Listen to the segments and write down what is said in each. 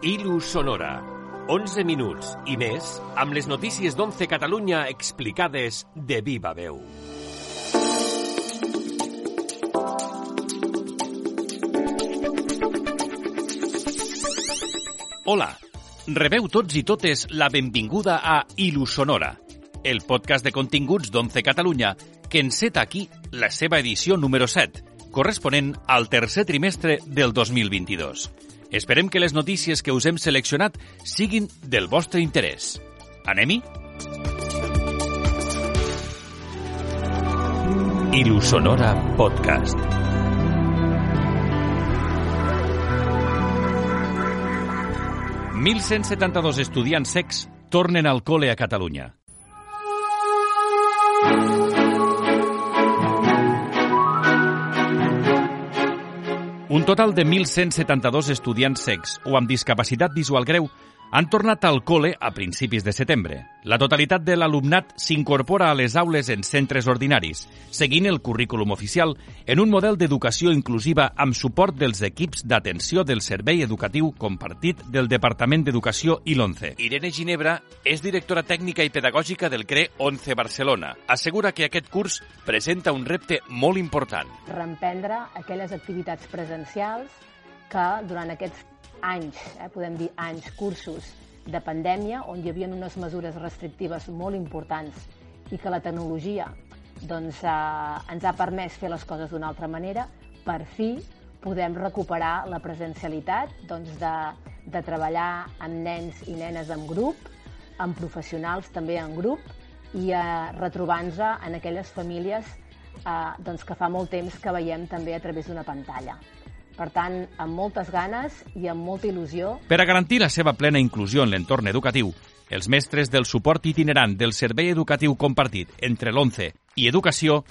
Ilu Sonora. 11 minuts i més amb les notícies d'11 Catalunya explicades de viva veu. Hola, rebeu tots i totes la benvinguda a Ilu Sonora, el podcast de continguts d'11 Catalunya que enceta aquí la seva edició número 7, corresponent al tercer trimestre del 2022. Esperem que les notícies que us hem seleccionat siguin del vostre interès. Anem-hi? Sonora Podcast. «1.172 estudiants secs tornen al col·le a Catalunya. Un total de 1.172 estudiants secs o amb discapacitat visual greu han tornat al col·le a principis de setembre. La totalitat de l'alumnat s'incorpora a les aules en centres ordinaris, seguint el currículum oficial en un model d'educació inclusiva amb suport dels equips d'atenció del Servei Educatiu Compartit del Departament d'Educació i l'ONCE. Irene Ginebra és directora tècnica i pedagògica del CRE 11 Barcelona. Assegura que aquest curs presenta un repte molt important. Reemprendre aquelles activitats presencials que durant aquests anys, eh, podem dir anys, cursos de pandèmia, on hi havia unes mesures restrictives molt importants i que la tecnologia doncs, eh, ens ha permès fer les coses d'una altra manera, per fi podem recuperar la presencialitat doncs, de, de treballar amb nens i nenes en grup, amb professionals també en grup, i eh, retrobant-nos en aquelles famílies eh, doncs, que fa molt temps que veiem també a través d'una pantalla. Per tant, amb moltes ganes i amb molta il·lusió. Per a garantir la seva plena inclusió en l'entorn educatiu, els mestres del suport itinerant del Servei Educatiu Compartit entre l'11 i Educació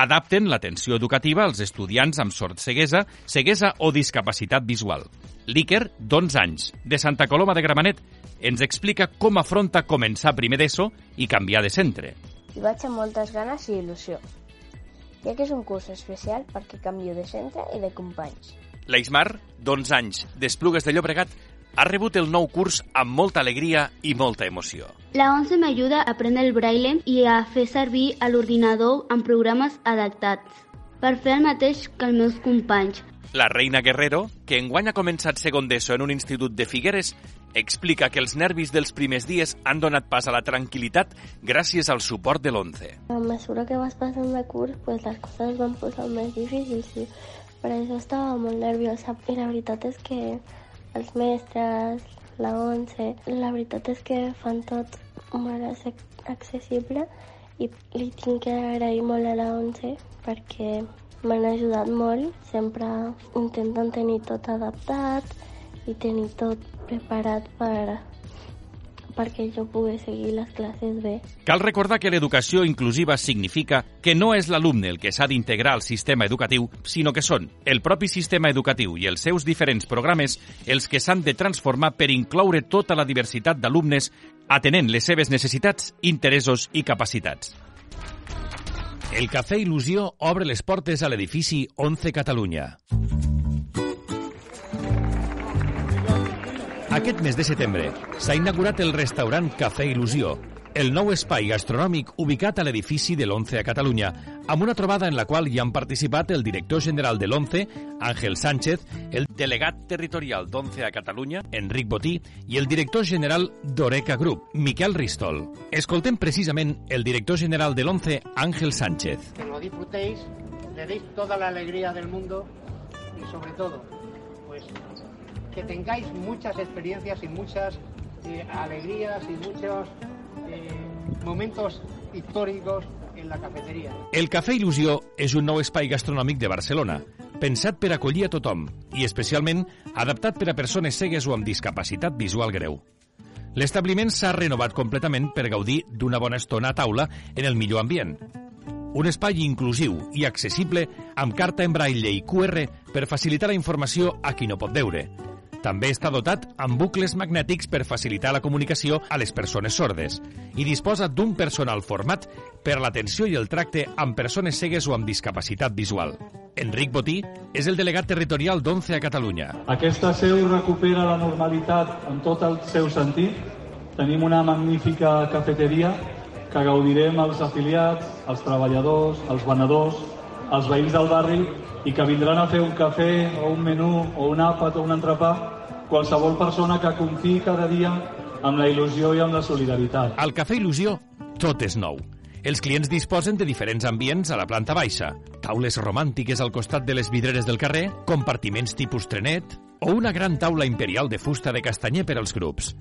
adapten l'atenció educativa als estudiants amb sort ceguesa, ceguesa o discapacitat visual. L'Iker, d'11 anys, de Santa Coloma de Gramenet, ens explica com afronta començar primer d'ESO i canviar de centre. Hi vaig amb moltes ganes i il·lusió, ja que és un curs especial perquè canvio de centre i de companys. L'Aismar, d'11 anys, d'Esplugues de Llobregat, ha rebut el nou curs amb molta alegria i molta emoció. La 11 m'ajuda a aprendre el braille i a fer servir a l'ordinador amb programes adaptats per fer el mateix que els meus companys. La Reina Guerrero, que enguany ha començat segon d'ESO en un institut de Figueres, explica que els nervis dels primers dies han donat pas a la tranquil·litat gràcies al suport de l'11. A mesura que vas passant de curs, pues, les coses van posar més difícils i per això estava molt nerviosa i la veritat és que els mestres, la 11, la veritat és que fan tot molt accessible i li tinc que agrair molt a la 11 perquè m'han ajudat molt. Sempre intenten tenir tot adaptat i tenir tot preparat per perquè jo pugui seguir les classes bé. Cal recordar que l'educació inclusiva significa que no és l'alumne el que s'ha d'integrar al sistema educatiu, sinó que són el propi sistema educatiu i els seus diferents programes els que s'han de transformar per incloure tota la diversitat d'alumnes atenent les seves necessitats, interessos i capacitats. El Cafè Il·lusió obre les portes a l'edifici 11 Catalunya. Aquest mes de setembre s'ha inaugurat el restaurant Cafè Il·lusió, el nou espai gastronòmic ubicat a l'edifici de l'Once a Catalunya, amb una trobada en la qual hi han participat el director general de l'Once, Àngel Sánchez, el delegat territorial d'Once a Catalunya, Enric Botí, i el director general d'Oreca Group, Miquel Ristol. Escoltem precisament el director general de l'Once, Ángel Sánchez. Que lo disfrutéis, le deis toda la alegría del mundo y sobre todo, pues que tengáis muchas experiencias y muchas eh, alegrías y muchos eh, momentos históricos en la cafeteria. El Cafè Il·lusió és un nou espai gastronòmic de Barcelona, pensat per acollir a tothom i especialment adaptat per a persones cegues o amb discapacitat visual greu. L'establiment s'ha renovat completament per gaudir d'una bona estona a taula en el millor ambient. Un espai inclusiu i accessible amb carta en braille i QR per facilitar la informació a qui no pot veure, També està dotat amb bucles magnètics per facilitar la comunicació a les persones sordes i disposa d'un personal format per l'atenció i el tracte amb persones cegues o amb discapacitat visual. Enric Botí és el delegat territorial d'11 a Catalunya. Aquesta seu recupera la normalitat en tot el seu sentit. Tenim una magnífica cafeteria que gaudirem els afiliats, els treballadors, els venedors, els veïns del barri i que vindran a fer un cafè o un menú o un àpat o un entrepà qualsevol persona que confiï cada dia amb la il·lusió i amb la solidaritat. Al Cafè Il·lusió tot és nou. Els clients disposen de diferents ambients a la planta baixa, taules romàntiques al costat de les vidreres del carrer, compartiments tipus trenet o una gran taula imperial de fusta de castanyer per als grups.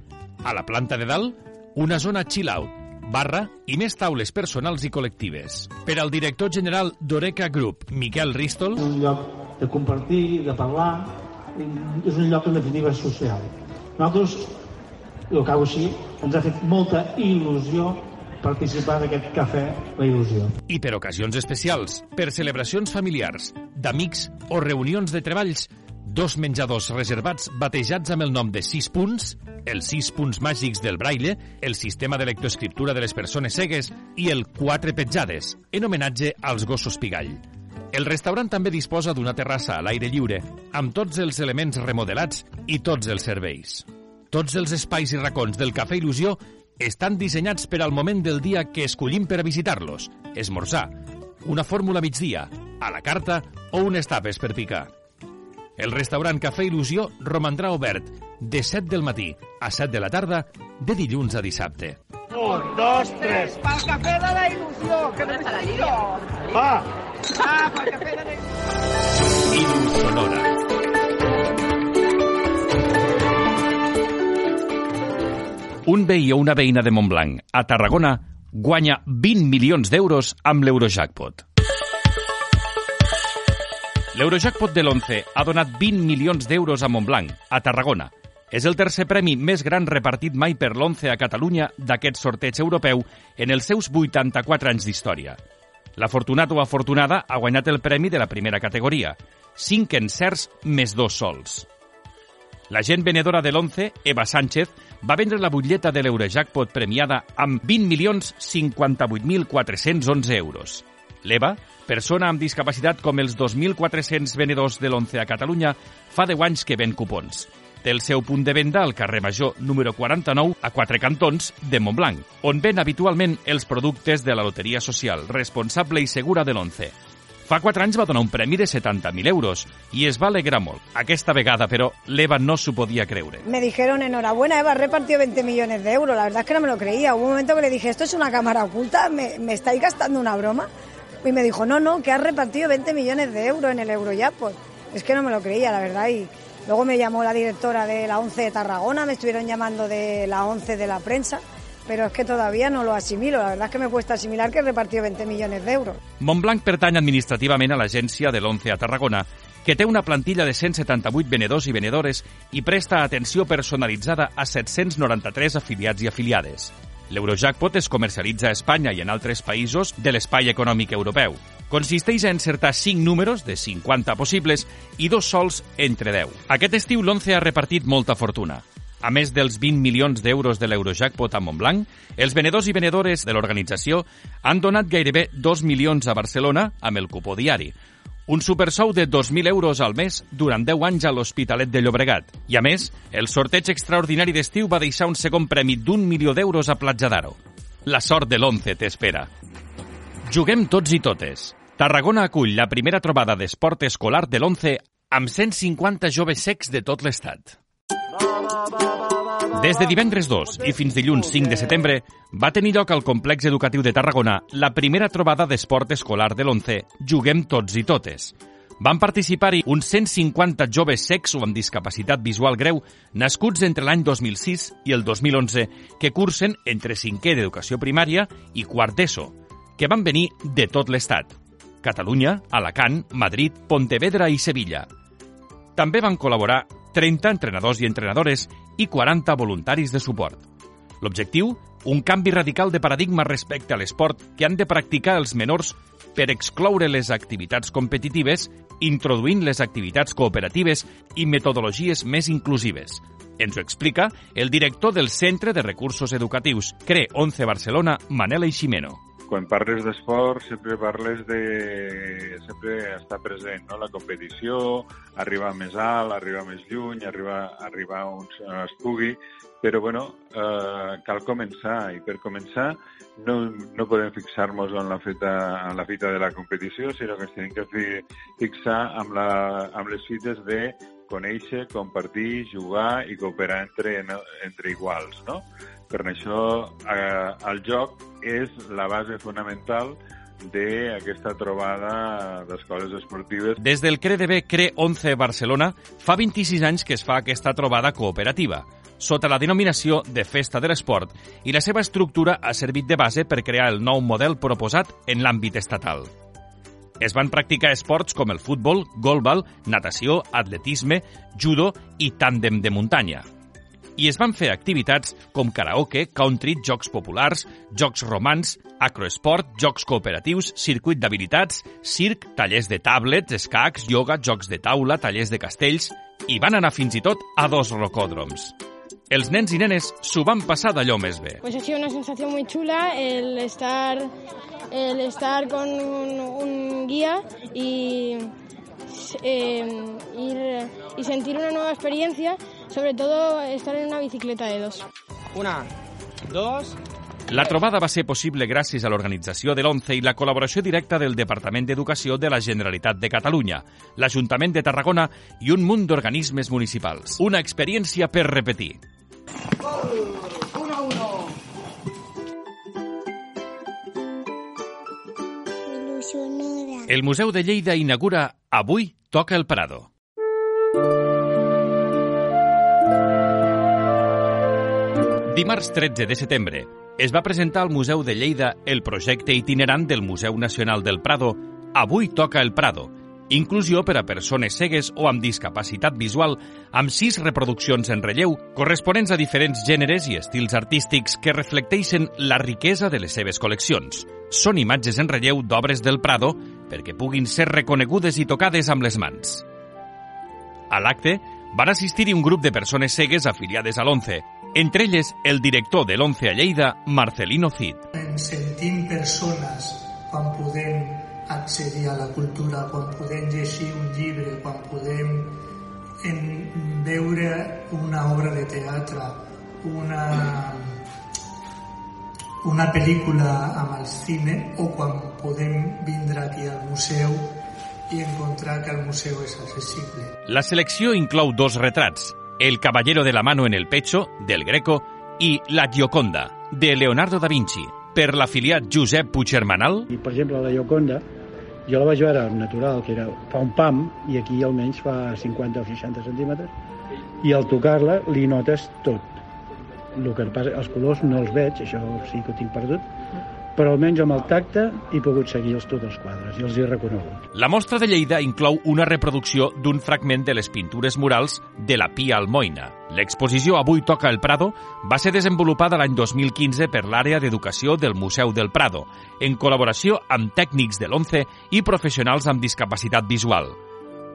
A la planta de dalt, una zona chill-out, barra i més taules personals i col·lectives. Per al director general d'Oreca Group, Miquel Ristol... És un lloc de compartir, de parlar, és un lloc en definitiva social. Nosaltres, el acabo així, ens ha fet molta il·lusió participar d'aquest cafè La Il·lusió. I per ocasions especials, per celebracions familiars, d'amics o reunions de treballs, dos menjadors reservats batejats amb el nom de 6 punts, els 6 punts màgics del braille, el sistema de lectoescriptura de les persones cegues i el 4 petjades, en homenatge als gossos pigall. El restaurant també disposa d'una terrassa a l'aire lliure, amb tots els elements remodelats i tots els serveis. Tots els espais i racons del Cafè Il·lusió estan dissenyats per al moment del dia que escollim per a visitar-los, esmorzar, una fórmula migdia, a la carta o unes tapes per picar. El restaurant Cafè Il·lusió romandrà obert de 7 del matí a 7 de la tarda de dilluns a dissabte. Un, dos, tres. Pel cafè de la il·lusió, que no la és línia. Va! Ah, pel cafè de la il·lusió. Il Sonora. Un veí o una veïna de Montblanc, a Tarragona, guanya 20 milions d'euros amb l'Eurojackpot. L'Eurojackpot de l'11 ha donat 20 milions d'euros a Montblanc, a Tarragona. És el tercer premi més gran repartit mai per l'11 a Catalunya d'aquest sorteig europeu en els seus 84 anys d'història. L'afortunat o afortunada ha guanyat el premi de la primera categoria, 5 encerts més dos sols. La gent venedora de l'11, Eva Sánchez, va vendre la butlleta de l'Eurojackpot premiada amb 20.058.411 euros. L'Eva, persona amb discapacitat com els 2.400 venedors de l'11 a Catalunya, fa 10 anys que ven cupons. Té el seu punt de venda al carrer Major número 49 a quatre cantons de Montblanc, on ven habitualment els productes de la Loteria Social, responsable i segura de l'11. Fa 4 anys va donar un premi de 70.000 euros i es va alegrar molt. Aquesta vegada, però, l'Eva no s'ho podia creure. Me dijeron, enhorabuena, Eva, has repartido 20 millones de euros. La verdad es que no me lo creía. Hubo un momento que le dije, esto es una cámara oculta, ¿me, me estáis gastando una broma? Y me dijo, no, no, que has repartido 20 millones de euros en el Eurojackpot. Es que no me lo creía, la verdad. Y luego me llamó la directora de la 11 de Tarragona, me estuvieron llamando de la 11 de la prensa pero es que todavía no lo asimilo. La verdad es que me cuesta asimilar que he repartido 20 millones d'euros. Montblanc pertany administrativament a l'agència de l'11 a Tarragona, que té una plantilla de 178 venedors i venedores i presta atenció personalitzada a 793 afiliats i afiliades. L'Eurojackpot es comercialitza a Espanya i en altres països de l'espai econòmic europeu. Consisteix a encertar 5 números de 50 possibles i dos sols entre 10. Aquest estiu l'11 ha repartit molta fortuna. A més dels 20 milions d'euros de l'Eurojackpot a Montblanc, els venedors i venedores de l'organització han donat gairebé 2 milions a Barcelona amb el cupó diari, un supersou de 2.000 euros al mes durant 10 anys a l'Hospitalet de Llobregat. I a més, el sorteig extraordinari d'estiu va deixar un segon premi d'un milió d'euros a Platja d'Aro. La sort de l'11 t'espera. Juguem tots i totes. Tarragona acull la primera trobada d'esport escolar de l'11 amb 150 joves secs de tot l'estat. Des de divendres 2 i fins dilluns 5 de setembre va tenir lloc al Complex Educatiu de Tarragona la primera trobada d'esport escolar de l'11 Juguem tots i totes. Van participar-hi uns 150 joves secs o amb discapacitat visual greu nascuts entre l'any 2006 i el 2011 que cursen entre cinquè d'educació primària i quart d'ESO, que van venir de tot l'estat. Catalunya, Alacant, Madrid, Pontevedra i Sevilla. També van col·laborar 30 entrenadors i entrenadores i 40 voluntaris de suport. L'objectiu? Un canvi radical de paradigma respecte a l'esport que han de practicar els menors per excloure les activitats competitives, introduint les activitats cooperatives i metodologies més inclusives. Ens ho explica el director del Centre de Recursos Educatius CRE 11 Barcelona, Manel Eiximeno quan parles d'esport sempre parles de... sempre està present, no? La competició, arribar més alt, arribar més lluny, arribar, arribar on es pugui, però bueno, eh, cal començar i per començar no, no podem fixar-nos en la fita, en la fita de la competició, sinó que ens que fi, fixar amb, la, amb les fites de conèixer, compartir, jugar i cooperar entre, entre iguals, no? Per això eh, el joc és la base fonamental d'aquesta trobada d'escoles esportives. Des del CREDB CRE 11 Barcelona fa 26 anys que es fa aquesta trobada cooperativa sota la denominació de Festa de l'Esport i la seva estructura ha servit de base per crear el nou model proposat en l'àmbit estatal. Es van practicar esports com el futbol, golbal, natació, atletisme, judo i tàndem de muntanya i es van fer activitats com karaoke, country, jocs populars, jocs romans, acroesport, jocs cooperatius, circuit d'habilitats, circ, tallers de tablets, escacs, yoga, jocs de taula, tallers de castells i van anar fins i tot a dos rocòdroms. Els nens i nenes s'ho van passar d'allò més bé. Pues ha sido una sensación muy chula el estar, el estar con un, un guía y eh, ir y sentir una nueva experiencia, sobre todo estar en una bicicleta de dos. Una, dos... La trobada va ser possible gràcies a l'organització de l'ONCE i la col·laboració directa del Departament d'Educació de la Generalitat de Catalunya, l'Ajuntament de Tarragona i un munt d'organismes municipals. Una experiència per repetir. El Museu de Lleida inaugura Avui toca el Prado. Dimarts 13 de setembre es va presentar al Museu de Lleida el projecte itinerant del Museu Nacional del Prado Avui toca el Prado, inclusió per a persones cegues o amb discapacitat visual, amb sis reproduccions en relleu, corresponents a diferents gèneres i estils artístics que reflecteixen la riquesa de les seves col·leccions. Són imatges en relleu d'obres del Prado perquè puguin ser reconegudes i tocades amb les mans. A l'acte van assistir-hi un grup de persones cegues afiliades a l'ONCE, entre elles el director de l'ONCE a Lleida, Marcelino Cid. Ens sentim persones quan podem accedir a la cultura, quan podem llegir un llibre, quan podem en veure una obra de teatre, una, una pel·lícula amb el cine o quan podem vindre aquí al museu i encontrar que el museu és accessible. La selecció inclou dos retrats, El caballero de la mano en el pecho, del Greco, i La Gioconda, de Leonardo da Vinci, per l'afiliat Josep Puiggermanal. I, per exemple, la Gioconda jo la vaig veure natural, que era, fa un pam, i aquí almenys fa 50 o 60 centímetres, i al tocar-la li notes tot. El que passa, els colors no els veig, això sí que ho tinc perdut, però almenys amb el tacte he pogut seguir els tots els quadres i els he reconegut. La mostra de Lleida inclou una reproducció d'un fragment de les pintures murals de la Pia Almoina. L'exposició Avui toca el Prado va ser desenvolupada l'any 2015 per l'àrea d'educació del Museu del Prado, en col·laboració amb tècnics de l'ONCE i professionals amb discapacitat visual.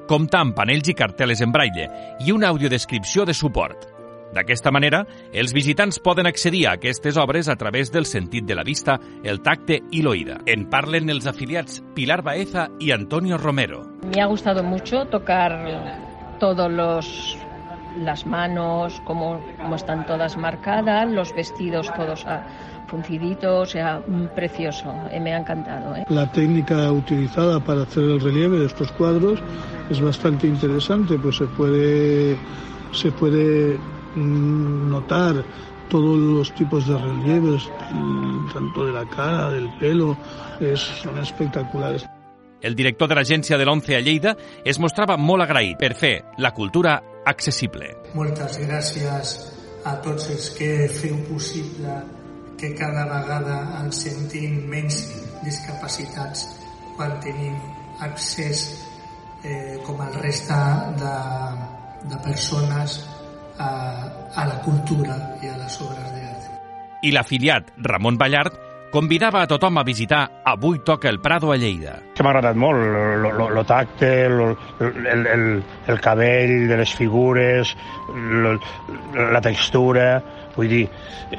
Compta amb panells i carteles en braille i una audiodescripció de suport. D'aquesta manera, els visitants poden accedir a aquestes obres a través del sentit de la vista, el tacte i l'oïda. En parlen els afiliats Pilar Baeza i Antonio Romero. Me ha gustado mucho tocar todos los las manos, cómo, cómo están todas marcadas, los vestidos todos funciditos, o sea, precioso, me ha encantado. ¿eh? La técnica utilizada para hacer el relieve de estos cuadros es bastante interesante, pues se puede, se puede notar todos los tipos de relieves, tanto de la cara, del pelo, es, son espectaculares. El director de l'agència de l'ONCE a Lleida es mostrava molt agraït per fer la cultura accessible. Moltes gràcies a tots els que feu possible que cada vegada ens sentim menys discapacitats quan tenim accés eh, com el resta de, de persones a, a la cultura i a les obres d'art. I l'afiliat Ramon Ballart convidava a tothom a visitar Avui toca el Prado a Lleida. Que m'ha agradat molt, el tacte, lo, el, el, el cabell de les figures, lo, la textura, vull dir,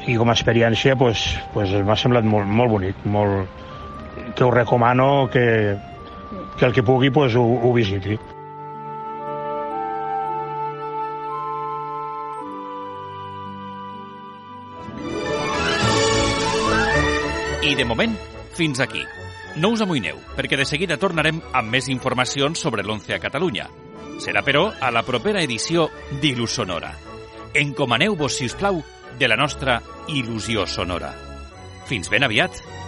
i com a experiència pues, pues m'ha semblat molt, molt bonic, molt, que ho recomano que, que el que pugui pues, ho, ho visiti. I de moment, fins aquí. No us amoïneu, perquè de seguida tornarem amb més informacions sobre l'11 a Catalunya. Serà, però, a la propera edició d'Il·lus Sonora. Encomaneu-vos, si us plau, de la nostra il·lusió sonora. Fins ben aviat!